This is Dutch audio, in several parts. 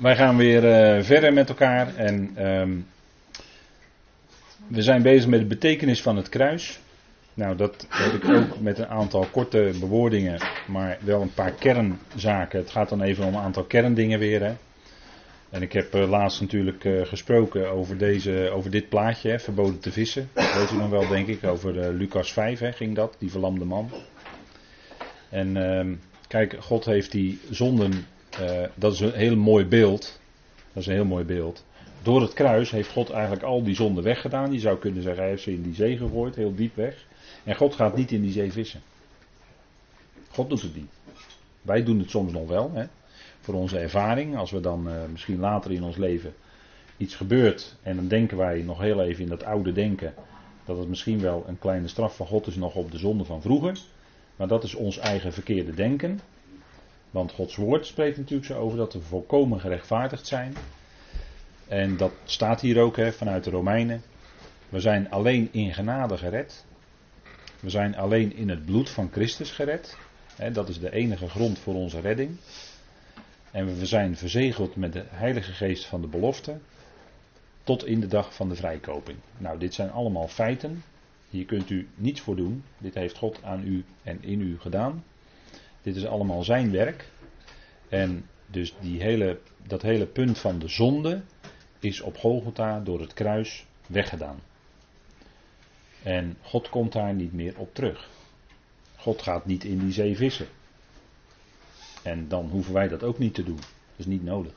wij gaan weer uh, verder met elkaar en um, we zijn bezig met de betekenis van het kruis. Nou, dat heb ik ook met een aantal korte bewoordingen, maar wel een paar kernzaken. Het gaat dan even om een aantal kerndingen weer. Hè. En ik heb uh, laatst natuurlijk uh, gesproken over, deze, over dit plaatje, hè, verboden te vissen. Dat weet u nog wel, denk ik, over Lucas 5 hè, ging dat, die verlamde man. En ehm, kijk, God heeft die zonden uh, dat is een heel mooi beeld. Dat is een heel mooi beeld. Door het kruis heeft God eigenlijk al die zonden weggedaan. Je zou kunnen zeggen, hij heeft ze in die zee gegooid, heel diep weg. En God gaat niet in die zee vissen. God doet het niet. Wij doen het soms nog wel, hè, voor onze ervaring. Als we dan uh, misschien later in ons leven iets gebeurt en dan denken wij nog heel even in dat oude denken dat het misschien wel een kleine straf van God is nog op de zonde van vroeger. Maar dat is ons eigen verkeerde denken. Want Gods woord spreekt natuurlijk zo over dat we volkomen gerechtvaardigd zijn. En dat staat hier ook hè, vanuit de Romeinen. We zijn alleen in genade gered. We zijn alleen in het bloed van Christus gered. Hè, dat is de enige grond voor onze redding. En we zijn verzegeld met de Heilige Geest van de belofte. Tot in de dag van de vrijkoping. Nou, dit zijn allemaal feiten. Hier kunt u niets voor doen. Dit heeft God aan u en in u gedaan. Dit is allemaal zijn werk. En dus die hele, dat hele punt van de zonde is op Golgotha door het kruis weggedaan. En God komt daar niet meer op terug. God gaat niet in die zee vissen. En dan hoeven wij dat ook niet te doen. Dat is niet nodig.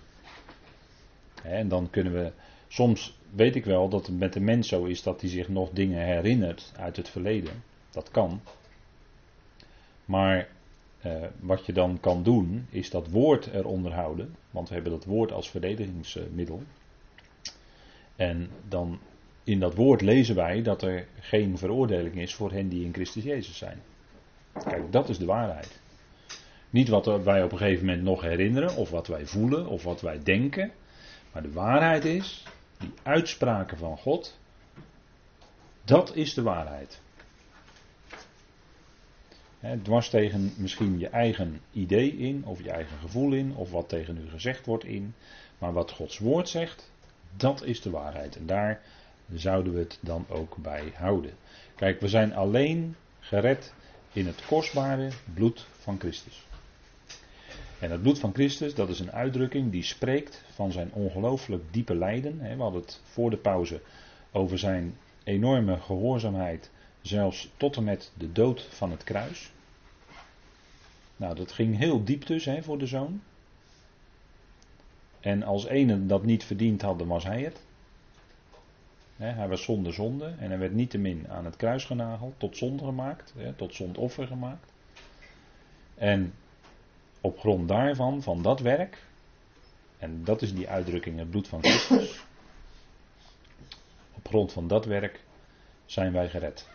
En dan kunnen we. Soms weet ik wel dat het met de mens zo is dat hij zich nog dingen herinnert uit het verleden. Dat kan. Maar uh, wat je dan kan doen, is dat woord eronder houden. Want we hebben dat woord als verdedigingsmiddel. En dan in dat woord lezen wij dat er geen veroordeling is voor hen die in Christus Jezus zijn. Kijk, dat is de waarheid. Niet wat wij op een gegeven moment nog herinneren, of wat wij voelen, of wat wij denken. Maar de waarheid is, die uitspraken van God, dat is de waarheid. He, dwars tegen misschien je eigen idee in, of je eigen gevoel in, of wat tegen u gezegd wordt in. Maar wat Gods woord zegt, dat is de waarheid. En daar zouden we het dan ook bij houden. Kijk, we zijn alleen gered in het kostbare bloed van Christus. En het bloed van Christus, dat is een uitdrukking die spreekt van zijn ongelooflijk diepe lijden. We hadden het voor de pauze over zijn enorme gehoorzaamheid, zelfs tot en met de dood van het kruis. Nou, dat ging heel diep dus hè, voor de zoon. En als ene dat niet verdiend had, dan was hij het. hij was zonder zonde en hij werd niettemin aan het kruis genageld, tot zonde gemaakt, tot zondoffer gemaakt. En op grond daarvan, van dat werk, en dat is die uitdrukking, het bloed van Christus. Op grond van dat werk zijn wij gered.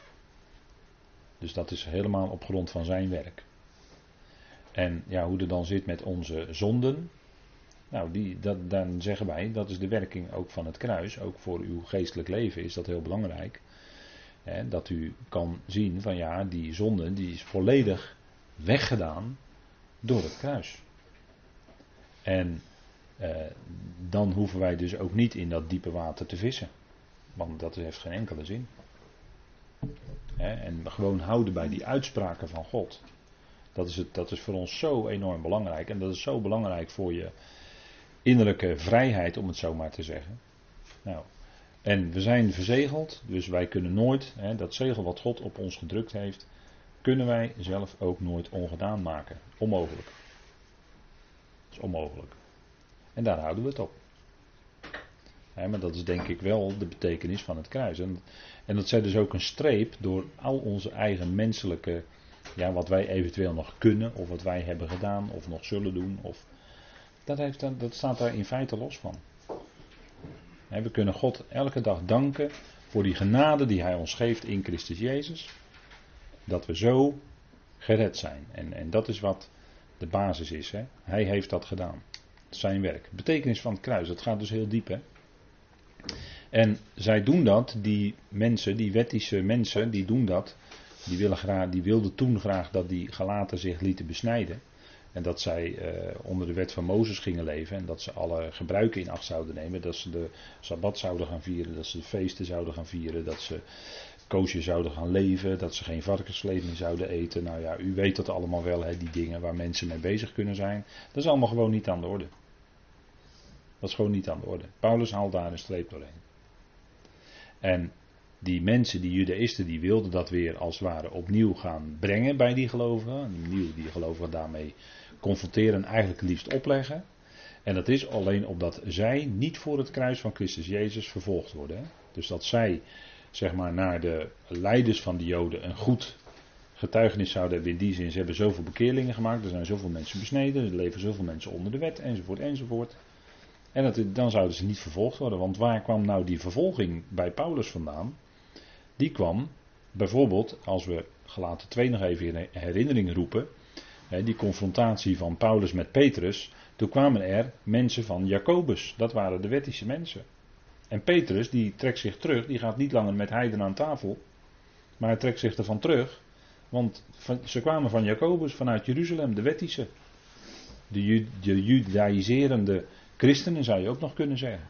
Dus dat is helemaal op grond van zijn werk. En ja, hoe het dan zit met onze zonden. Nou, die, dat, dan zeggen wij, dat is de werking ook van het kruis. Ook voor uw geestelijk leven is dat heel belangrijk. Hè, dat u kan zien van ja, die zonde die is volledig weggedaan door het kruis. En eh, dan hoeven wij dus ook niet in dat diepe water te vissen. Want dat heeft geen enkele zin. Hè, en gewoon houden bij die uitspraken van God. Dat is, het, dat is voor ons zo enorm belangrijk. En dat is zo belangrijk voor je innerlijke vrijheid, om het zo maar te zeggen. Nou, en we zijn verzegeld, dus wij kunnen nooit, hè, dat zegel wat God op ons gedrukt heeft, kunnen wij zelf ook nooit ongedaan maken. Onmogelijk. Dat is onmogelijk. En daar houden we het op. maar dat is denk ik wel de betekenis van het kruis. En, en dat zet dus ook een streep door al onze eigen menselijke ja, wat wij eventueel nog kunnen, of wat wij hebben gedaan, of nog zullen doen. Of, dat, heeft, dat staat daar in feite los van. We kunnen God elke dag danken voor die genade die Hij ons geeft in Christus Jezus. Dat we zo gered zijn. En, en dat is wat de basis is. Hè? Hij heeft dat gedaan. Zijn werk. Betekenis van het kruis, dat gaat dus heel diep. Hè? En zij doen dat, die mensen, die wettische mensen, die doen dat die, willen graag, die wilden toen graag dat die galaten zich lieten besnijden. En dat zij eh, onder de wet van Mozes gingen leven. En dat ze alle gebruiken in acht zouden nemen. Dat ze de sabbat zouden gaan vieren. Dat ze de feesten zouden gaan vieren. Dat ze koosje zouden gaan leven. Dat ze geen varkensvlees meer zouden eten. Nou ja, u weet dat allemaal wel, hè, die dingen waar mensen mee bezig kunnen zijn. Dat is allemaal gewoon niet aan de orde. Dat is gewoon niet aan de orde. Paulus haalt daar een streep doorheen. En die mensen, die judaïsten, die wilden dat weer als het ware opnieuw gaan brengen bij die gelovigen. Opnieuw die gelovigen daarmee confronteren en eigenlijk liefst opleggen. En dat is alleen omdat zij niet voor het kruis van Christus Jezus vervolgd worden. Dus dat zij, zeg maar, naar de leiders van de Joden een goed getuigenis zouden hebben. In die zin, ze hebben zoveel bekeerlingen gemaakt, er zijn zoveel mensen besneden, er leven zoveel mensen onder de wet, enzovoort, enzovoort. En dat, dan zouden ze niet vervolgd worden. Want waar kwam nou die vervolging bij Paulus vandaan? Die kwam bijvoorbeeld, als we gelaten 2 nog even in herinnering roepen, die confrontatie van Paulus met Petrus, toen kwamen er mensen van Jacobus, dat waren de wettische mensen. En Petrus, die trekt zich terug, die gaat niet langer met heiden aan tafel, maar hij trekt zich ervan terug, want ze kwamen van Jacobus, vanuit Jeruzalem, de wettische. De, de judaïserende christenen zou je ook nog kunnen zeggen.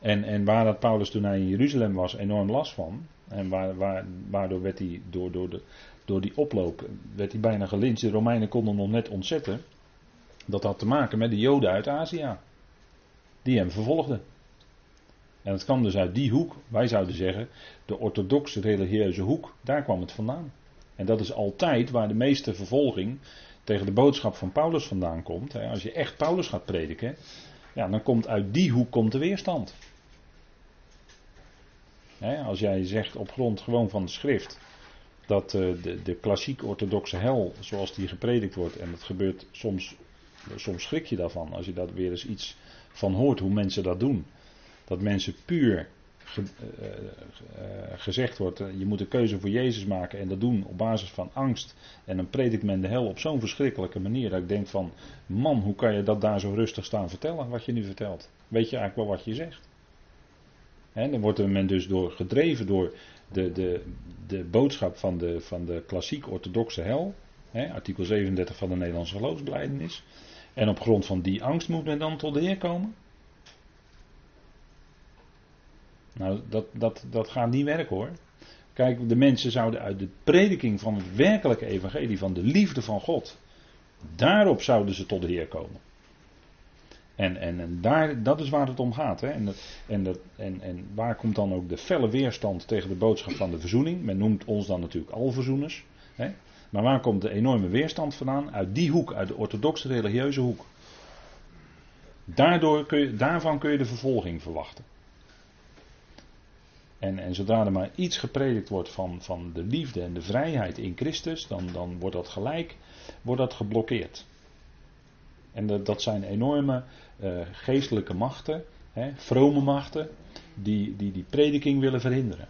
En, en waar dat Paulus toen hij in Jeruzalem was enorm last van. En waar, waar, waardoor werd hij door, door, de, door die oploop werd hij bijna gelinst. De Romeinen konden nog net ontzetten. Dat had te maken met de Joden uit Azië. Die hem vervolgden. En het kwam dus uit die hoek, wij zouden zeggen, de orthodoxe religieuze hoek, daar kwam het vandaan. En dat is altijd waar de meeste vervolging tegen de boodschap van Paulus vandaan komt. Als je echt Paulus gaat prediken, ja, dan komt uit die hoek komt de weerstand. Als jij zegt op grond gewoon van de schrift dat uh, de, de klassiek orthodoxe hel, zoals die gepredikt wordt, en dat gebeurt soms, soms schrik je daarvan als je daar weer eens iets van hoort, hoe mensen dat doen. Dat mensen puur ge, uh, uh, gezegd wordt, je moet een keuze voor Jezus maken en dat doen op basis van angst. En dan predikt men de hel op zo'n verschrikkelijke manier dat ik denk van, man, hoe kan je dat daar zo rustig staan vertellen, wat je nu vertelt? Weet je eigenlijk wel wat je zegt? En dan wordt men dus gedreven door de, de, de boodschap van de, van de klassiek-orthodoxe hel, hè, artikel 37 van de Nederlandse geloofsbelijdenis. En op grond van die angst moet men dan tot de Heer komen? Nou, dat, dat, dat gaat niet werken hoor. Kijk, de mensen zouden uit de prediking van het werkelijke evangelie, van de liefde van God, daarop zouden ze tot de Heer komen. En, en, en daar, dat is waar het om gaat. Hè? En, en, dat, en, en waar komt dan ook de felle weerstand tegen de boodschap van de verzoening? Men noemt ons dan natuurlijk alverzoeners. Hè? Maar waar komt de enorme weerstand vandaan? Uit die hoek, uit de orthodoxe religieuze hoek. Daardoor kun je, daarvan kun je de vervolging verwachten. En, en zodra er maar iets gepredikt wordt van, van de liefde en de vrijheid in Christus, dan, dan wordt dat gelijk wordt dat geblokkeerd. En dat, dat zijn enorme uh, geestelijke machten, hè, vrome machten, die, die die prediking willen verhinderen.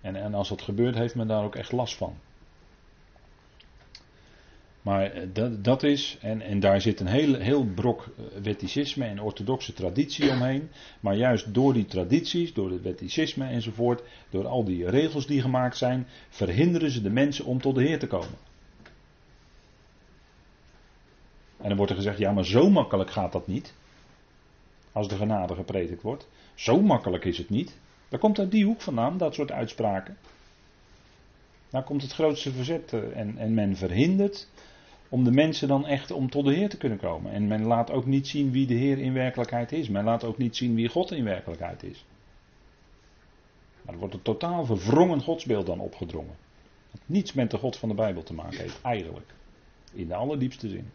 En, en als dat gebeurt, heeft men daar ook echt last van. Maar eh, dat, dat is, en, en daar zit een heel, heel brok eh, wetticisme en orthodoxe traditie omheen. Maar juist door die tradities, door het wetticisme enzovoort, door al die regels die gemaakt zijn, verhinderen ze de mensen om tot de Heer te komen. En dan wordt er gezegd, ja maar zo makkelijk gaat dat niet. Als de genade gepredikt wordt. Zo makkelijk is het niet. Daar komt uit die hoek vandaan, dat soort uitspraken. Daar komt het grootste verzet eh, en, en men verhindert om de mensen dan echt om tot de Heer te kunnen komen. En men laat ook niet zien wie de Heer in werkelijkheid is. Men laat ook niet zien wie God in werkelijkheid is. Maar er wordt een totaal verwrongen godsbeeld dan opgedrongen. Wat niets met de God van de Bijbel te maken heeft, eigenlijk. In de allerdiepste zin.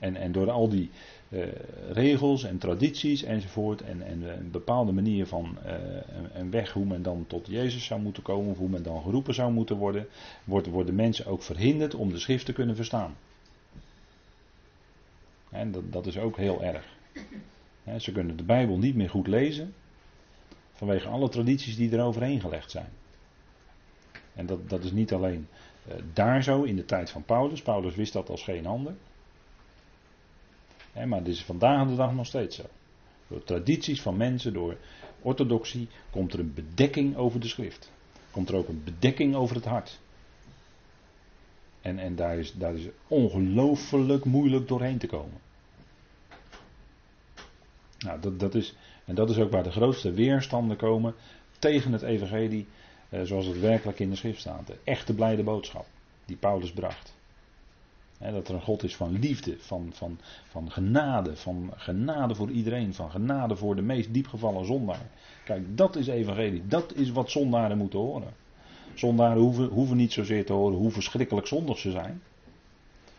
En, en door al die uh, regels en tradities enzovoort en, en een bepaalde manier van uh, een, weg hoe men dan tot Jezus zou moeten komen of hoe men dan geroepen zou moeten worden, wordt, worden mensen ook verhinderd om de schrift te kunnen verstaan. En dat, dat is ook heel erg. ze kunnen de Bijbel niet meer goed lezen vanwege alle tradities die er overheen gelegd zijn. En dat, dat is niet alleen uh, daar zo in de tijd van Paulus. Paulus wist dat als geen ander maar dit is vandaag de dag nog steeds zo. Door tradities van mensen, door orthodoxie, komt er een bedekking over de schrift. Komt er ook een bedekking over het hart. En, en daar, is, daar is ongelooflijk moeilijk doorheen te komen. Nou, dat, dat is, en dat is ook waar de grootste weerstanden komen tegen het evangelie eh, zoals het werkelijk in de schrift staat. De echte blijde boodschap die Paulus bracht. Dat er een God is van liefde, van, van, van genade, van genade voor iedereen, van genade voor de meest diepgevallen zondaar. Kijk, dat is evangelie, dat is wat zondaren moeten horen. Zondaren hoeven, hoeven niet zozeer te horen hoe verschrikkelijk zondig ze zijn.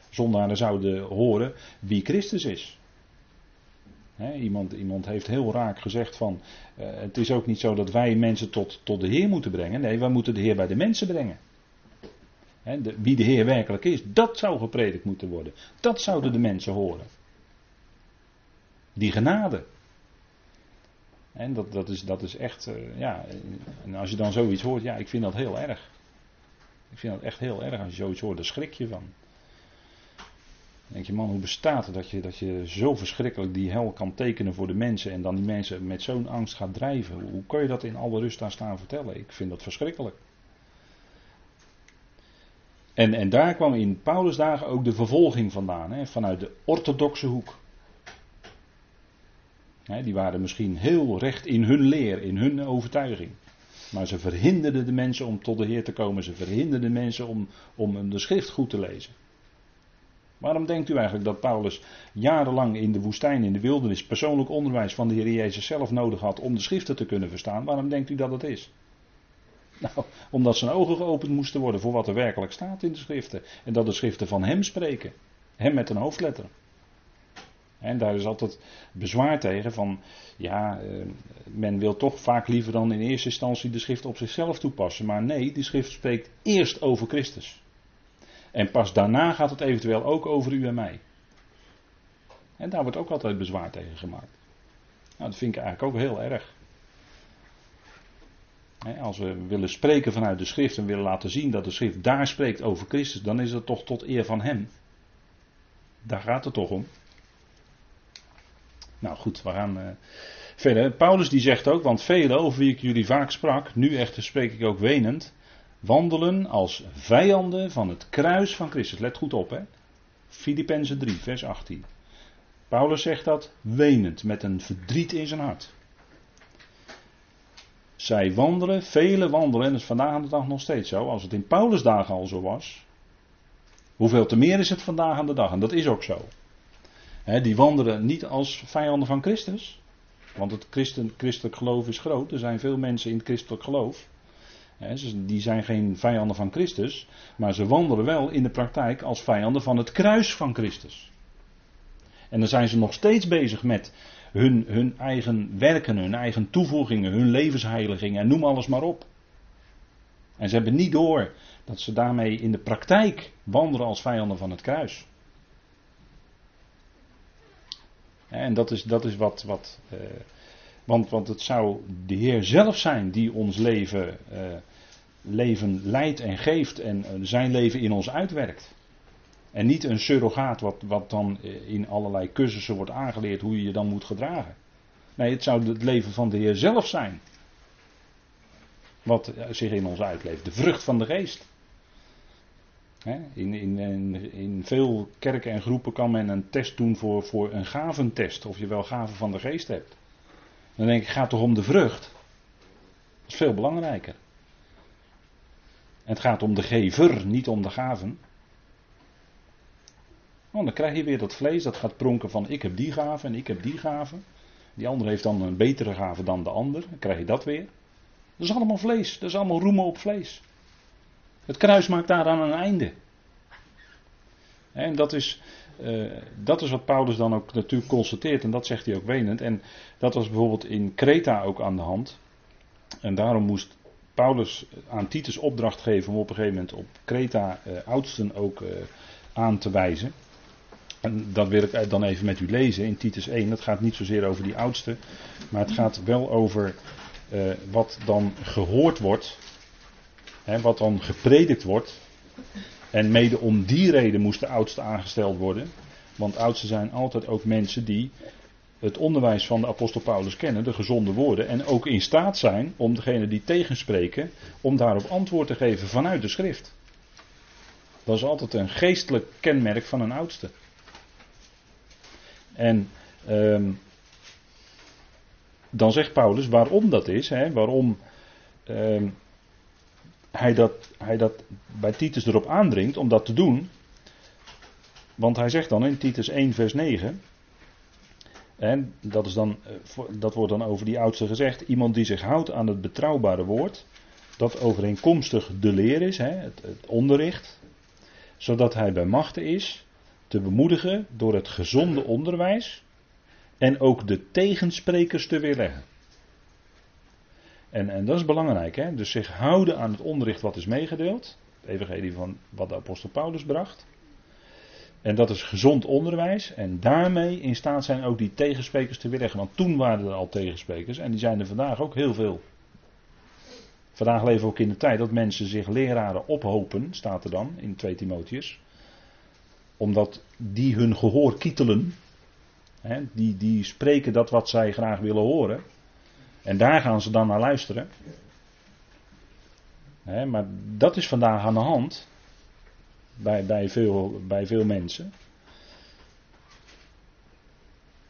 Zondaren zouden horen wie Christus is iemand, iemand heeft heel raak gezegd van, uh, het is ook niet zo dat wij mensen tot, tot de Heer moeten brengen. Nee, wij moeten de Heer bij de mensen brengen. Wie de Heer werkelijk is, dat zou gepredikt moeten worden. Dat zouden de mensen horen. Die genade. En dat, dat, is, dat is echt, uh, ja, en als je dan zoiets hoort, ja, ik vind dat heel erg. Ik vind dat echt heel erg als je zoiets hoort, daar schrik je van denk je, man, hoe bestaat het dat je, dat je zo verschrikkelijk die hel kan tekenen voor de mensen en dan die mensen met zo'n angst gaat drijven? Hoe kun je dat in alle rust aan staan vertellen? Ik vind dat verschrikkelijk. En, en daar kwam in Paulus' dagen ook de vervolging vandaan, hè, vanuit de orthodoxe hoek. Hè, die waren misschien heel recht in hun leer, in hun overtuiging. Maar ze verhinderden de mensen om tot de Heer te komen. Ze verhinderden de mensen om, om de schrift goed te lezen. Waarom denkt u eigenlijk dat Paulus jarenlang in de woestijn, in de wildernis, persoonlijk onderwijs van de Heer Jezus zelf nodig had om de schriften te kunnen verstaan? Waarom denkt u dat het is? Nou, omdat zijn ogen geopend moesten worden voor wat er werkelijk staat in de schriften. En dat de schriften van hem spreken. Hem met een hoofdletter. En daar is altijd bezwaar tegen van, ja, eh, men wil toch vaak liever dan in eerste instantie de schrift op zichzelf toepassen. Maar nee, de schrift spreekt eerst over Christus. En pas daarna gaat het eventueel ook over u en mij. En daar wordt ook altijd bezwaar tegen gemaakt. Nou, dat vind ik eigenlijk ook heel erg. Als we willen spreken vanuit de schrift en willen laten zien dat de schrift daar spreekt over Christus, dan is dat toch tot eer van Hem. Daar gaat het toch om. Nou goed, we gaan uh, verder. Paulus die zegt ook, want velen over wie ik jullie vaak sprak, nu echter spreek ik ook wenend, wandelen als vijanden van het kruis van Christus. Let goed op, hè. Filippenzen 3, vers 18. Paulus zegt dat wenend, met een verdriet in zijn hart. Zij wandelen, vele wandelen, en dat is vandaag aan de dag nog steeds zo, als het in Paulus dagen al zo was. Hoeveel te meer is het vandaag aan de dag, en dat is ook zo. die wandelen niet als vijanden van Christus, want het christen, christelijk geloof is groot, er zijn veel mensen in het christelijk geloof. Die zijn geen vijanden van Christus, maar ze wandelen wel in de praktijk als vijanden van het kruis van Christus. En dan zijn ze nog steeds bezig met hun, hun eigen werken, hun eigen toevoegingen, hun levensheiligingen en noem alles maar op. En ze hebben niet door dat ze daarmee in de praktijk wandelen als vijanden van het kruis. En dat is, dat is wat. wat uh, want, want het zou de Heer zelf zijn die ons leven uh, leven leidt en geeft en eh, zijn leven in ons uitwerkt. En niet een surrogaat wat, wat dan eh, in allerlei cursussen wordt aangeleerd hoe je je dan moet gedragen. Nee, het zou het leven van de Heer zelf zijn. Wat eh, zich in ons uitleeft. De vrucht van de geest. In, in, in, in, veel kerken en groepen kan men een test doen voor, voor een gaventest. Of je wel gaven van de geest hebt. Dan denk ik, gaat toch om de vrucht? Dat is veel belangrijker. Het gaat om de gever, niet om de gaven. Want dan krijg je weer dat vlees dat gaat pronken van ik heb die gave en ik heb die gave. Die ander heeft dan een betere gave dan de ander. Dan krijg je dat weer. Dat is allemaal vlees. Dat is allemaal roemen op vlees. Het kruis maakt daaraan een einde. En dat is, uh, dat is wat Paulus dan ook natuurlijk constateert. En dat zegt hij ook wenend. En dat was bijvoorbeeld in Kreta ook aan de hand. En daarom moest Paulus aan Titus opdracht geven om op een gegeven moment op Kreta eh, oudsten ook eh, aan te wijzen. En dat wil ik dan even met u lezen in Titus 1. Dat gaat niet zozeer over die oudsten, maar het gaat wel over eh, wat dan gehoord wordt, hè, wat dan gepredikt wordt. En mede om die reden moesten oudsten aangesteld worden. Want oudsten zijn altijd ook mensen die het onderwijs van de apostel Paulus kennen, de gezonde woorden, en ook in staat zijn om degene die tegenspreken, om daarop antwoord te geven vanuit de schrift. Dat is altijd een geestelijk kenmerk van een oudste. En ehm, dan zegt Paulus waarom dat is, hè, waarom ehm, hij, dat, hij dat bij Titus erop aandringt om dat te doen. Want hij zegt dan in Titus 1, vers 9. En dat, is dan, eh, dat wordt dan over die oudste gezegd. Iemand die zich houdt aan het betrouwbare woord. Dat overeenkomstig de leer is, hè, het, het onderricht. Zodat hij bij machten is te bemoedigen door het gezonde onderwijs. En ook de tegensprekers te weerleggen. En, en dat is belangrijk, hè? dus zich houden aan het onderricht wat is meegedeeld. Het evangelie van wat de apostel Paulus bracht. En dat is gezond onderwijs. En daarmee in staat zijn ook die tegensprekers te weerleggen. Want toen waren er al tegensprekers. En die zijn er vandaag ook heel veel. Vandaag leven we ook in de tijd dat mensen zich leraren ophopen, staat er dan in 2 Timotheus. Omdat die hun gehoor kietelen. Hè, die, die spreken dat wat zij graag willen horen. En daar gaan ze dan naar luisteren. maar dat is vandaag aan de hand. Bij, bij, veel, bij veel mensen.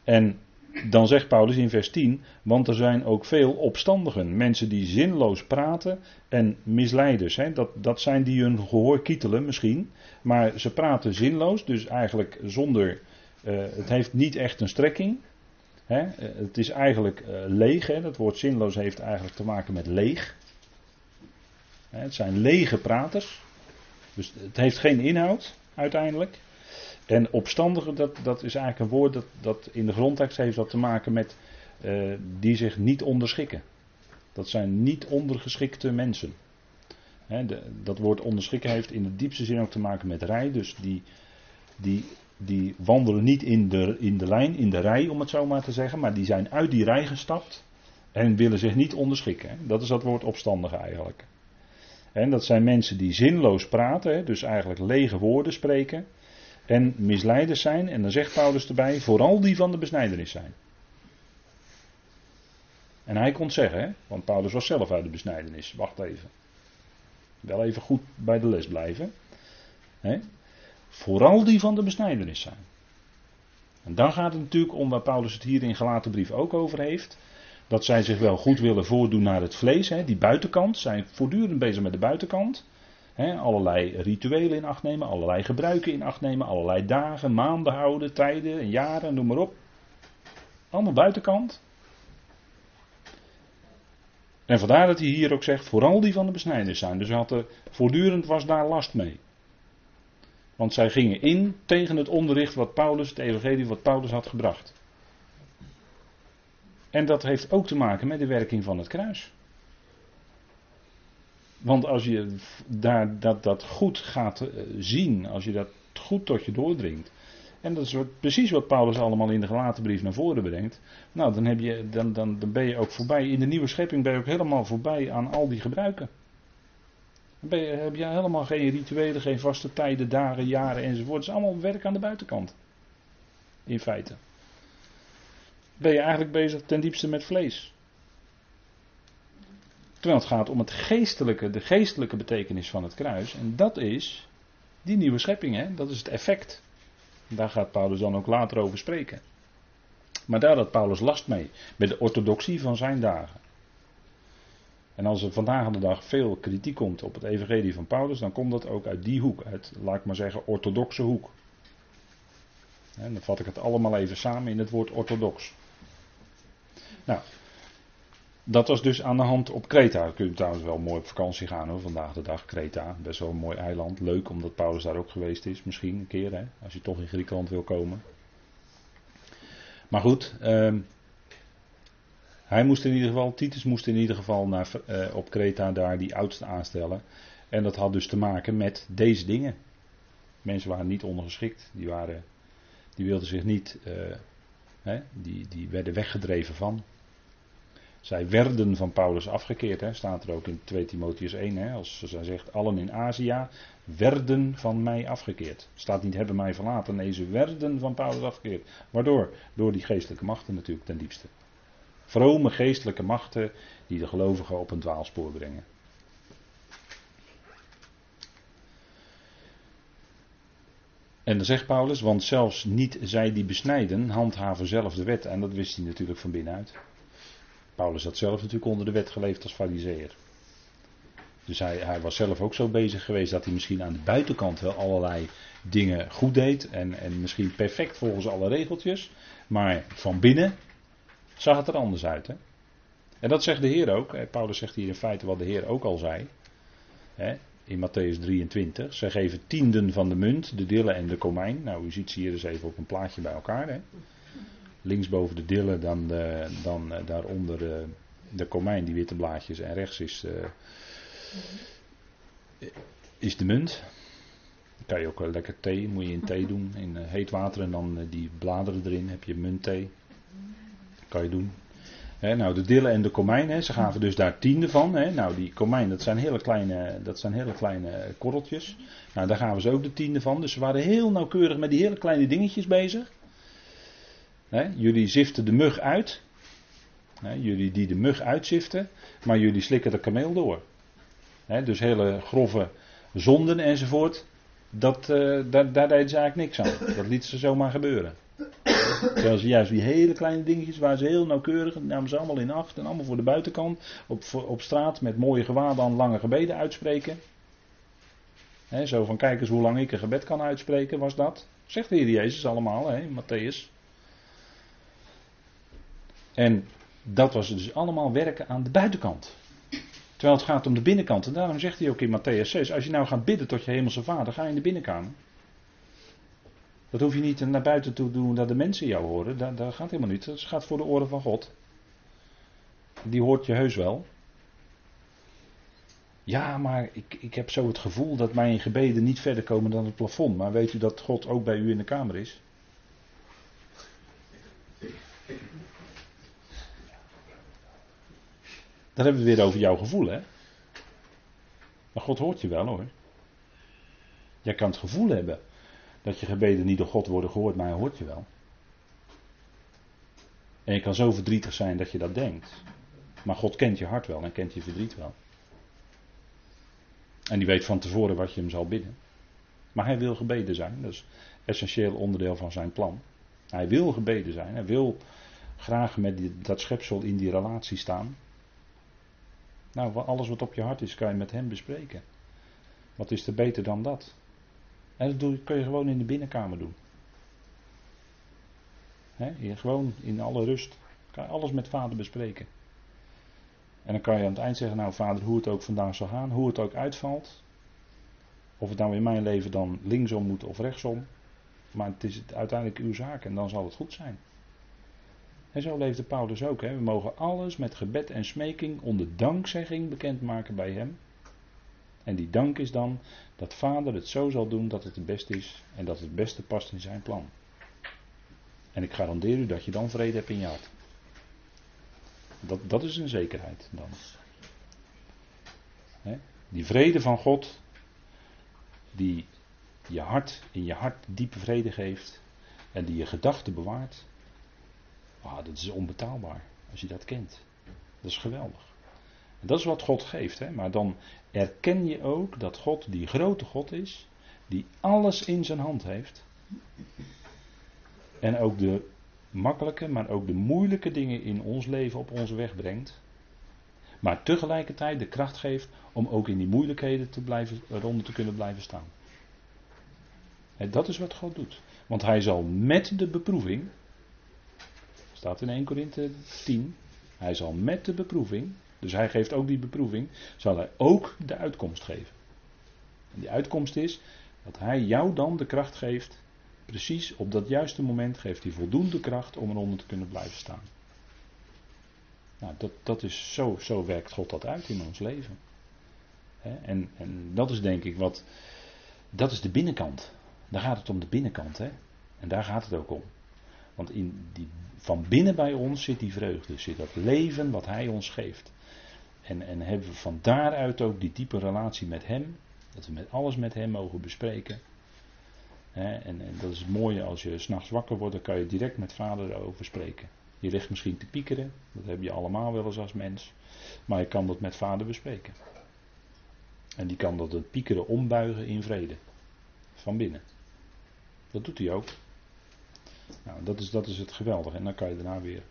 En dan zegt Paulus in vers 10, want er zijn ook veel opstandigen, mensen die zinloos praten en misleiders. Hè. Dat, dat zijn die hun gehoor kietelen misschien, maar ze praten zinloos, dus eigenlijk zonder, uh, het heeft niet echt een strekking. Hè? Eh, het is eigenlijk uh, leeg. Hè? Dat woord zinloos heeft eigenlijk te maken met leeg. Hè? Het zijn lege praters. Dus het heeft geen inhoud uiteindelijk. En opstandige, dat, dat is eigenlijk een woord dat, dat in de grondtekst heeft dat te maken met uh, die zich niet onderschikken. Dat zijn niet ondergeschikte mensen. dat woord onderschikken heeft in de diepste zin ook te maken met rij. Dus die, die die wandelen niet in de, in de lijn, in de rij om het zo maar te zeggen, maar die zijn uit die rij gestapt en willen zich niet onderschikken. Dat is dat woord opstandige eigenlijk. En dat zijn mensen die zinloos praten, dus eigenlijk lege woorden spreken en misleiders zijn. En dan zegt Paulus erbij, vooral die van de besnijdenis zijn. En hij kon zeggen, want Paulus was zelf uit de besnijdenis. Wacht even. Wel even goed bij de les blijven. Vooral die van de besnijdenis zijn. En dan gaat het natuurlijk om waar Paulus het hier in gelaten brief ook over heeft. Dat zij zich wel goed willen voordoen naar het vlees. Hè, die buitenkant. Zijn voortdurend bezig met de buitenkant. Allerlei rituelen in acht nemen. Allerlei gebruiken in acht nemen. Allerlei dagen, maanden houden, tijden en jaren, noem maar op. Allemaal buitenkant. En vandaar dat hij hier ook zegt, vooral die van de besnijders zijn. Dus had voortdurend was daar last mee. Want zij gingen in tegen het onderricht wat Paulus, het evangelie wat Paulus had gebracht. En dat heeft ook te maken met de werking van het kruis. Want als je daar, dat, dat goed gaat eh, zien, als je dat goed tot je doordringt. En dat is precies wat Paulus allemaal in de gelaten brief naar voren brengt. Nou, dan, heb je, dan, dan, dan ben je ook voorbij. In de nieuwe schepping ben je ook helemaal voorbij aan al die gebruiken. Dan je, heb je helemaal geen rituelen, geen vaste tijden, dagen, jaren enzovoort. Het is allemaal werk aan de buitenkant. In feite. Ben je eigenlijk bezig ten diepste met vlees. Terwijl het gaat om het geestelijke, de geestelijke betekenis van het kruis. En dat is die nieuwe schepping, hè? dat is het effect. Daar gaat Paulus dan ook later over spreken. Maar daar had Paulus last mee, met de orthodoxie van zijn dagen. En als er vandaag de dag veel kritiek komt op het evangelie van Paulus, dan komt dat ook uit die hoek, uit, laat ik maar zeggen, orthodoxe hoek. En dan vat ik het allemaal even samen in het woord orthodox. Nou, dat was dus aan de hand op Kreta. Je trouwens wel mooi op vakantie gaan hoor, vandaag de dag. Kreta, best wel een mooi eiland. Leuk omdat Paulus daar ook geweest is, misschien een keer, hè, als je toch in Griekenland wil komen. Maar goed, eh, hij moest in ieder geval, Titus moest in ieder geval naar, uh, op Kreta daar die oudste aanstellen. En dat had dus te maken met deze dingen. Mensen waren niet ondergeschikt, die, waren, die wilden zich niet, uh, hè, die, die werden weggedreven van. Zij werden van Paulus afgekeerd, hè, staat er ook in 2 Timotheus 1. Hè, als zij zegt, allen in Azië werden van mij afgekeerd. Staat niet hebben mij verlaten, nee, ze werden van Paulus afgekeerd. Waardoor? Door die geestelijke machten natuurlijk ten diepste. Vrome geestelijke machten die de gelovigen op een dwaalspoor brengen. En dan zegt Paulus, want zelfs niet zij die besnijden, handhaven zelf de wet. En dat wist hij natuurlijk van binnenuit. Paulus had zelf natuurlijk onder de wet geleefd als fariseer. Dus hij, hij, was zelf ook zo bezig geweest dat hij misschien aan de buitenkant wel allerlei dingen goed deed. En, en misschien perfect volgens alle regeltjes. Maar van binnen zag het er anders uit. Hè? En dat zegt de Heer ook. Paulus zegt hier in feite wat de Heer ook al zei. Hè? In Matthäus 23. Zij geven tienden van de munt, de dillen en de komijn. Nou, u ziet ze hier eens even op een plaatje bij elkaar. Hè? Linksboven de dillen, dan, de, dan uh, daaronder de, de komijn, die witte blaadjes. En rechts is, uh, is de munt. Dan kan je ook lekker thee, moet je in thee doen. In heet water en dan die bladeren erin. Heb je muntthee. Kan je doen. Nou, de dillen en de komijn, ze gaven dus daar tiende van. Nou, die komijn, dat zijn hele kleine, dat zijn hele kleine korreltjes. Nou, daar gaven ze ook de tiende van. Dus ze waren heel nauwkeurig met die hele kleine dingetjes bezig. Jullie ziften de mug uit. jullie die de mug uitziften, maar jullie slikken de kameel door. dus hele grove zonden enzovoort, dat, uh, daar, daar deden ze eigenlijk niks aan. Dat lieten ze zomaar gebeuren. Terwijl ze juist die hele kleine dingetjes waar ze heel nauwkeurig, namen ze allemaal in acht en allemaal voor de buitenkant, op, op straat met mooie gewaden aan lange gebeden uitspreken. Zo van kijk eens hoe lang ik een gebed kan uitspreken, was dat. Zegt de Heer Jezus allemaal, hè, Matthäus. En dat was dus allemaal werken aan de buitenkant. Terwijl het gaat om de binnenkant. En daarom zegt hij ook in Matthäus 6, als je nou gaat bidden tot je hemelse vader, ga je in de binnenkamer. Dat hoef je niet naar buiten toe te doen dat de mensen jou horen. Dat, gaat helemaal niet. Dat gaat voor de oren van God. Die hoort je heus wel. Ja, maar ik, ik heb zo het gevoel dat mijn gebeden niet verder komen dan het plafond. Maar weet u dat God ook bij u in de kamer is? Dan hebben we het weer over jouw gevoel, hè? Maar God hoort je wel hoor. Jij kan het gevoel hebben dat je gebeden niet door God worden gehoord, maar hij hoort je wel. En je kan zo verdrietig zijn dat je dat denkt. Maar God kent je hart wel en kent je verdriet wel. En die weet van tevoren wat je hem zal bidden. Maar hij wil gebeden zijn. Dat is essentieel onderdeel van zijn plan. Hij wil gebeden zijn. Hij wil graag met dat schepsel in die relatie staan. Nou, alles wat op je hart is, kan je met hem bespreken. Wat is er beter dan dat? En dat kun je gewoon in de binnenkamer doen. Gewoon in alle rust. Kan je alles met vader bespreken. En dan kan je aan het eind zeggen, nou vader, hoe het ook vandaag zal gaan, hoe het ook uitvalt. Of het nou in mijn leven dan linksom moet of rechtsom. Maar het is uiteindelijk uw zaak en dan zal het goed zijn. En zo leefde Paulus ook. Hè. We mogen alles met gebed en smeking onder dankzegging bekendmaken bij hem. En die dank is dan dat vader het zo zal doen dat het het beste is en dat het beste past in zijn plan. En ik garandeer u dat je dan vrede hebt in je hart. Dat, dat is een zekerheid dan. Die vrede van God, die je hart in je hart diepe vrede geeft en die je gedachten bewaart. Ah, dat is onbetaalbaar als je dat kent. Dat is geweldig. En dat is wat God geeft. Hè? Maar dan erken je ook dat God die grote God is, die alles in zijn hand heeft. En ook de makkelijke, maar ook de moeilijke dingen in ons leven op onze weg brengt. Maar tegelijkertijd de kracht geeft om ook in die moeilijkheden te blijven, eronder te kunnen blijven staan. En dat is wat God doet. Want hij zal met de beproeving, staat in 1 Korinthe 10, hij zal met de beproeving dus hij geeft ook die beproeving, zal hij ook de uitkomst geven. En die uitkomst is dat hij jou dan de kracht geeft, precies op dat juiste moment geeft hij voldoende kracht om eronder te kunnen blijven staan. Nou, dat, dat is zo, zo werkt God dat uit in ons leven. En, en dat is denk ik wat, dat is de binnenkant. Daar gaat het om de binnenkant. Hè? En daar gaat het ook om. Want in die, van binnen bij ons zit die vreugde, zit dat leven wat Hij ons geeft. En, en hebben we van daaruit ook die diepe relatie met Hem. Dat we met alles met Hem mogen bespreken. en, en, dat is het mooie als je s'nachts wakker wordt, dan kan je direct met vader erover spreken. Je ligt misschien te piekeren, dat heb je allemaal wel eens als mens. Maar je kan dat met vader bespreken. En die kan dat het piekeren ombuigen in vrede. Van binnen. Dat doet hij ook. Nou, dat is, dat is het geweldige. En dan kan je daarna weer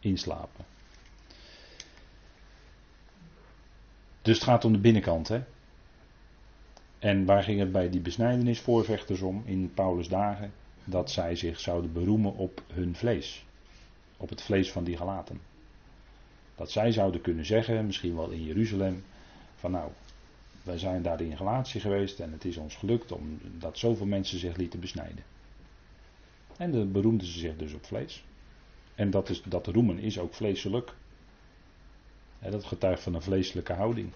inslapen. Dus het gaat om de binnenkant. Hè? En waar ging het bij die besnijdenisvoorvechters om in Paulus' dagen? Dat zij zich zouden beroemen op hun vlees. Op het vlees van die galaten. Dat zij zouden kunnen zeggen, misschien wel in Jeruzalem, van nou, wij zijn daar in relatie geweest en het is ons gelukt omdat zoveel mensen zich lieten besnijden. En dan beroemden ze zich dus op vlees. En dat, is, dat roemen is ook vleeselijk. dat getuigt van een vleeselijke houding.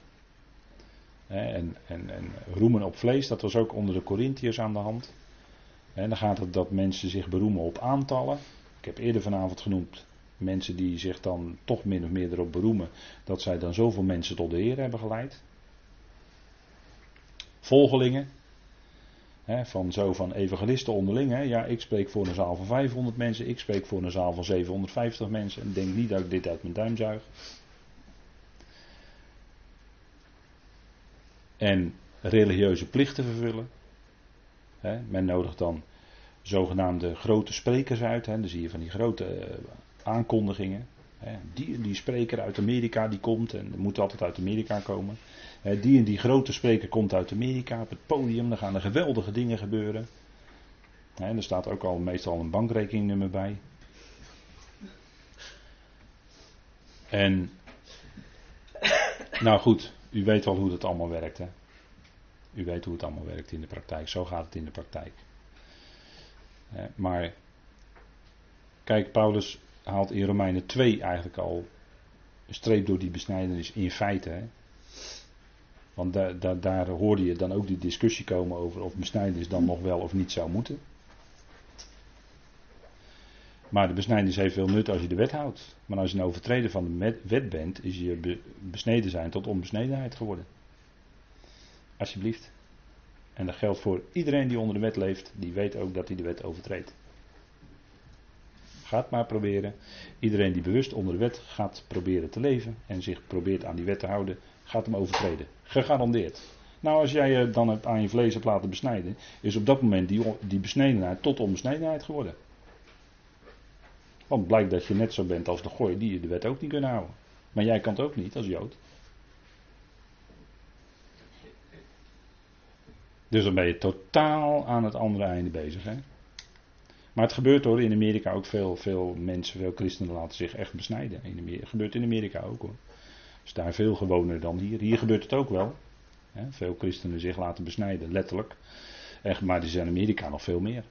En, en, en roemen op vlees, dat was ook onder de Corinthiërs aan de hand. En dan gaat het dat mensen zich beroemen op aantallen. Ik heb eerder vanavond genoemd mensen die zich dan toch min of meer erop beroemen dat zij dan zoveel mensen tot de Heer hebben geleid. Volgelingen. Van zo van evangelisten onderling. Ja, ik spreek voor een zaal van 500 mensen, ik spreek voor een zaal van 750 mensen. En denk niet dat ik dit uit mijn duim zuig. En religieuze plichten vervullen. men nodigt dan zogenaamde grote sprekers uit. dan zie je van die grote eh, aankondigingen. Die die spreker uit Amerika die komt, en moet altijd uit Amerika komen. Die en die grote spreker komt uit Amerika op het podium, dan gaan er geweldige dingen gebeuren. En er staat ook al meestal een bankrekeningnummer bij. En, nou goed, u weet al hoe het allemaal werkt. Hè? U weet hoe het allemaal werkt in de praktijk. Zo gaat het in de praktijk. Maar, kijk, Paulus haalt in Romeinen 2 eigenlijk al een streep door die besnijdenis in feite. Hè? Want daar hoorde je dan ook die discussie komen over of besnijdenis dan nog wel of niet zou moeten. Maar de besnijdenis heeft veel nut als je de wet houdt. Maar als je een overtreder van de wet bent, is je besneden zijn tot onbesnedenheid geworden. Alsjeblieft. En dat geldt voor iedereen die onder de wet leeft, die weet ook dat hij de wet overtreedt. Gaat maar proberen. Iedereen die bewust onder de wet gaat proberen te leven en zich probeert aan die wet te houden, gaat hem overtreden. Gegarandeerd. Nou, als jij je dan het aan je vlees hebt laten besnijden, is op dat moment die, die besnedenheid tot onbesnedenheid geworden. Want blijkt dat je net zo bent als de gooi die je de wet ook niet kunnen houden. Maar jij kan het ook niet als Jood. Dus dan ben je totaal aan het andere einde bezig. Hè? Maar het gebeurt hoor, in Amerika ook veel, veel mensen, veel christenen laten zich echt besnijden. In gebeurt in Amerika ook hoor. Is daar veel gewoner dan hier. Hier gebeurt het ook wel. Hè? Veel christenen zich laten besnijden, letterlijk. Echt, maar er zijn in Amerika nog veel meer.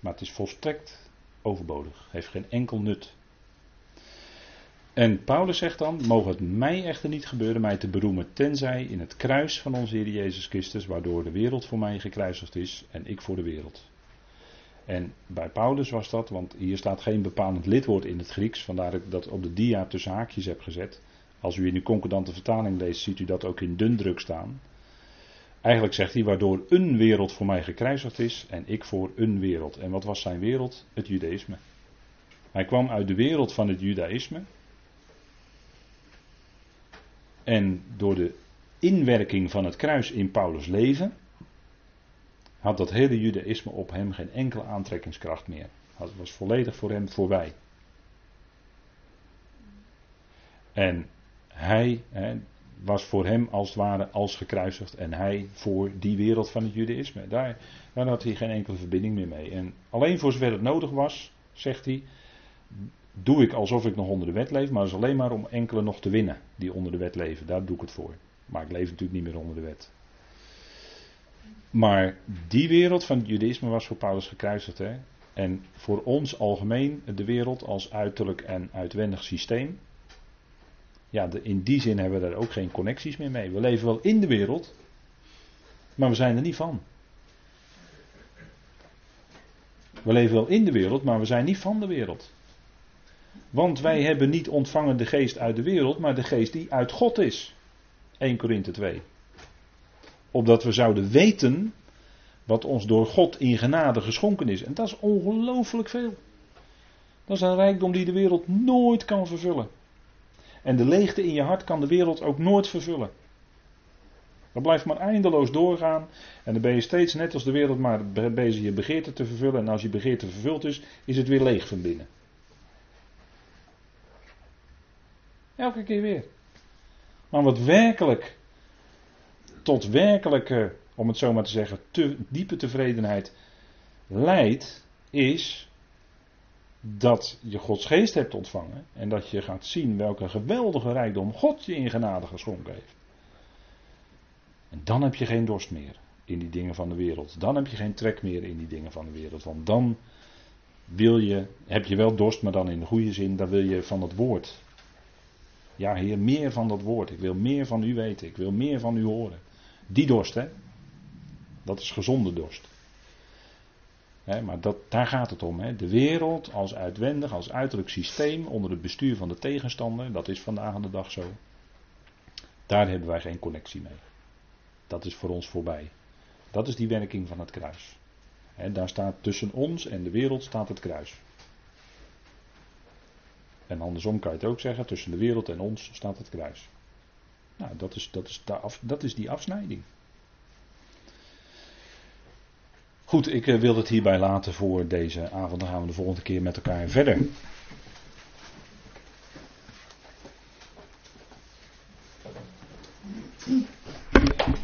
Maar het is volstrekt overbodig. Heeft geen enkel nut. En Paulus zegt dan: Mogen het mij echter niet gebeuren mij te beroemen, tenzij in het kruis van onze Heer Jezus Christus, waardoor de wereld voor mij gekruisigd is en ik voor de wereld. En bij Paulus was dat, want hier staat geen bepalend lidwoord in het Grieks, vandaar dat ik dat op de dia tussen haakjes heb gezet. Als u in de concordante vertaling leest, ziet u dat ook in dun druk staan. Eigenlijk zegt hij, waardoor een wereld voor mij gekruisigd is en ik voor een wereld. En wat was zijn wereld? Het judaïsme. Hij kwam uit de wereld van het judaïsme. En door de inwerking van het kruis in Paulus' leven had dat hele judaïsme op hem geen enkele aantrekkingskracht meer. Het was volledig voor hem voorbij. En hij was voor hem als het ware als gekruisigd en hij voor die wereld van het judaïsme. Daar, daar had hij geen enkele verbinding meer mee. En alleen voor zover het nodig was, zegt hij, doe ik alsof ik nog onder de wet leef, maar dat is alleen maar om enkele nog te winnen die onder de wet leven. Daar doe ik het voor. Maar ik leef natuurlijk niet meer onder de wet. Maar die wereld van het judaïsme was voor Paulus gekruisigd. Hè? En voor ons algemeen de wereld als uiterlijk en uitwendig systeem. Ja, in die zin hebben we daar ook geen connecties meer mee. We leven wel in de wereld, maar we zijn er niet van. We leven wel in de wereld, maar we zijn niet van de wereld. Want wij hebben niet ontvangen de geest uit de wereld, maar de geest die uit God is. 1 Korinthe 2 opdat we zouden weten wat ons door God in genade geschonken is. En dat is ongelooflijk veel. Dat is een rijkdom die de wereld nooit kan vervullen. En de leegte in je hart kan de wereld ook nooit vervullen. Dat blijft maar eindeloos doorgaan. En dan ben je steeds net als de wereld maar bezig je begeerte te vervullen. En als je begeerte vervuld is, is het weer leeg van binnen. Elke keer weer. Maar wat werkelijk tot werkelijke, om het zo maar te zeggen, te, diepe tevredenheid leidt, is dat je Gods geest hebt ontvangen en dat je gaat zien welke geweldige rijkdom God je in genade geschonken heeft. En dan heb je geen dorst meer in die dingen van de wereld. Dan heb je geen trek meer in die dingen van de wereld. Want dan wil je, heb je wel dorst, maar dan in de goede zin, dan wil je van het woord. Ja, Heer, meer van dat woord. Ik wil meer van u weten. Ik wil meer van u horen. Die dorst, hè? Dat is gezonde dorst. maar dat, daar gaat het om. Hè? De wereld als uitwendig, als uiterlijk systeem onder het bestuur van de tegenstander, dat is vandaag aan de dag zo. Daar hebben wij geen connectie mee. Dat is voor ons voorbij. Dat is die werking van het kruis. daar staat tussen ons en de wereld staat het kruis. En andersom kan je het ook zeggen, tussen de wereld en ons staat het kruis. Nou, dat is, dat is, dat is die afsnijding. Goed, ik eh, wil het hierbij laten voor deze avond. Dan gaan we de volgende keer met elkaar verder.